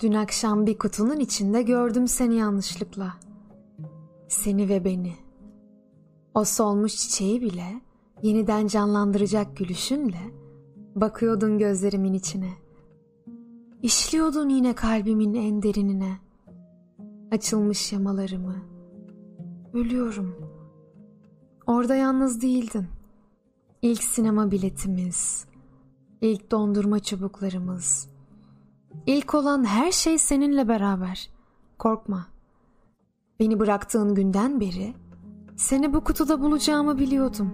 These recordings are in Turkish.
Dün akşam bir kutunun içinde gördüm seni yanlışlıkla. Seni ve beni. O solmuş çiçeği bile yeniden canlandıracak gülüşünle bakıyordun gözlerimin içine. İşliyordun yine kalbimin en derinine. Açılmış yamalarımı. Ölüyorum. Orada yalnız değildin. İlk sinema biletimiz, ilk dondurma çubuklarımız, ilk olan her şey seninle beraber. Korkma. Beni bıraktığın günden beri seni bu kutuda bulacağımı biliyordum.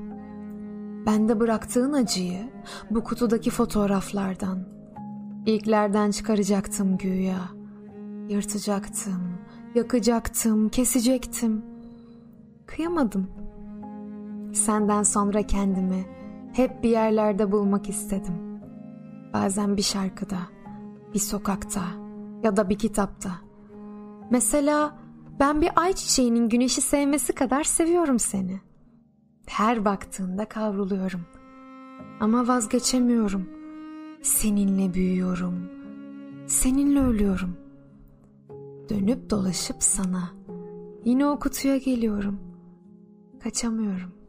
Ben de bıraktığın acıyı bu kutudaki fotoğraflardan, ilklerden çıkaracaktım güya. Yırtacaktım, yakacaktım, kesecektim. Kıyamadım. Senden sonra kendimi hep bir yerlerde bulmak istedim. Bazen bir şarkıda, bir sokakta ya da bir kitapta. Mesela ben bir ay çiçeğinin güneşi sevmesi kadar seviyorum seni. Her baktığında kavruluyorum. Ama vazgeçemiyorum. Seninle büyüyorum. Seninle ölüyorum. Dönüp dolaşıp sana. Yine o kutuya geliyorum. Kaçamıyorum.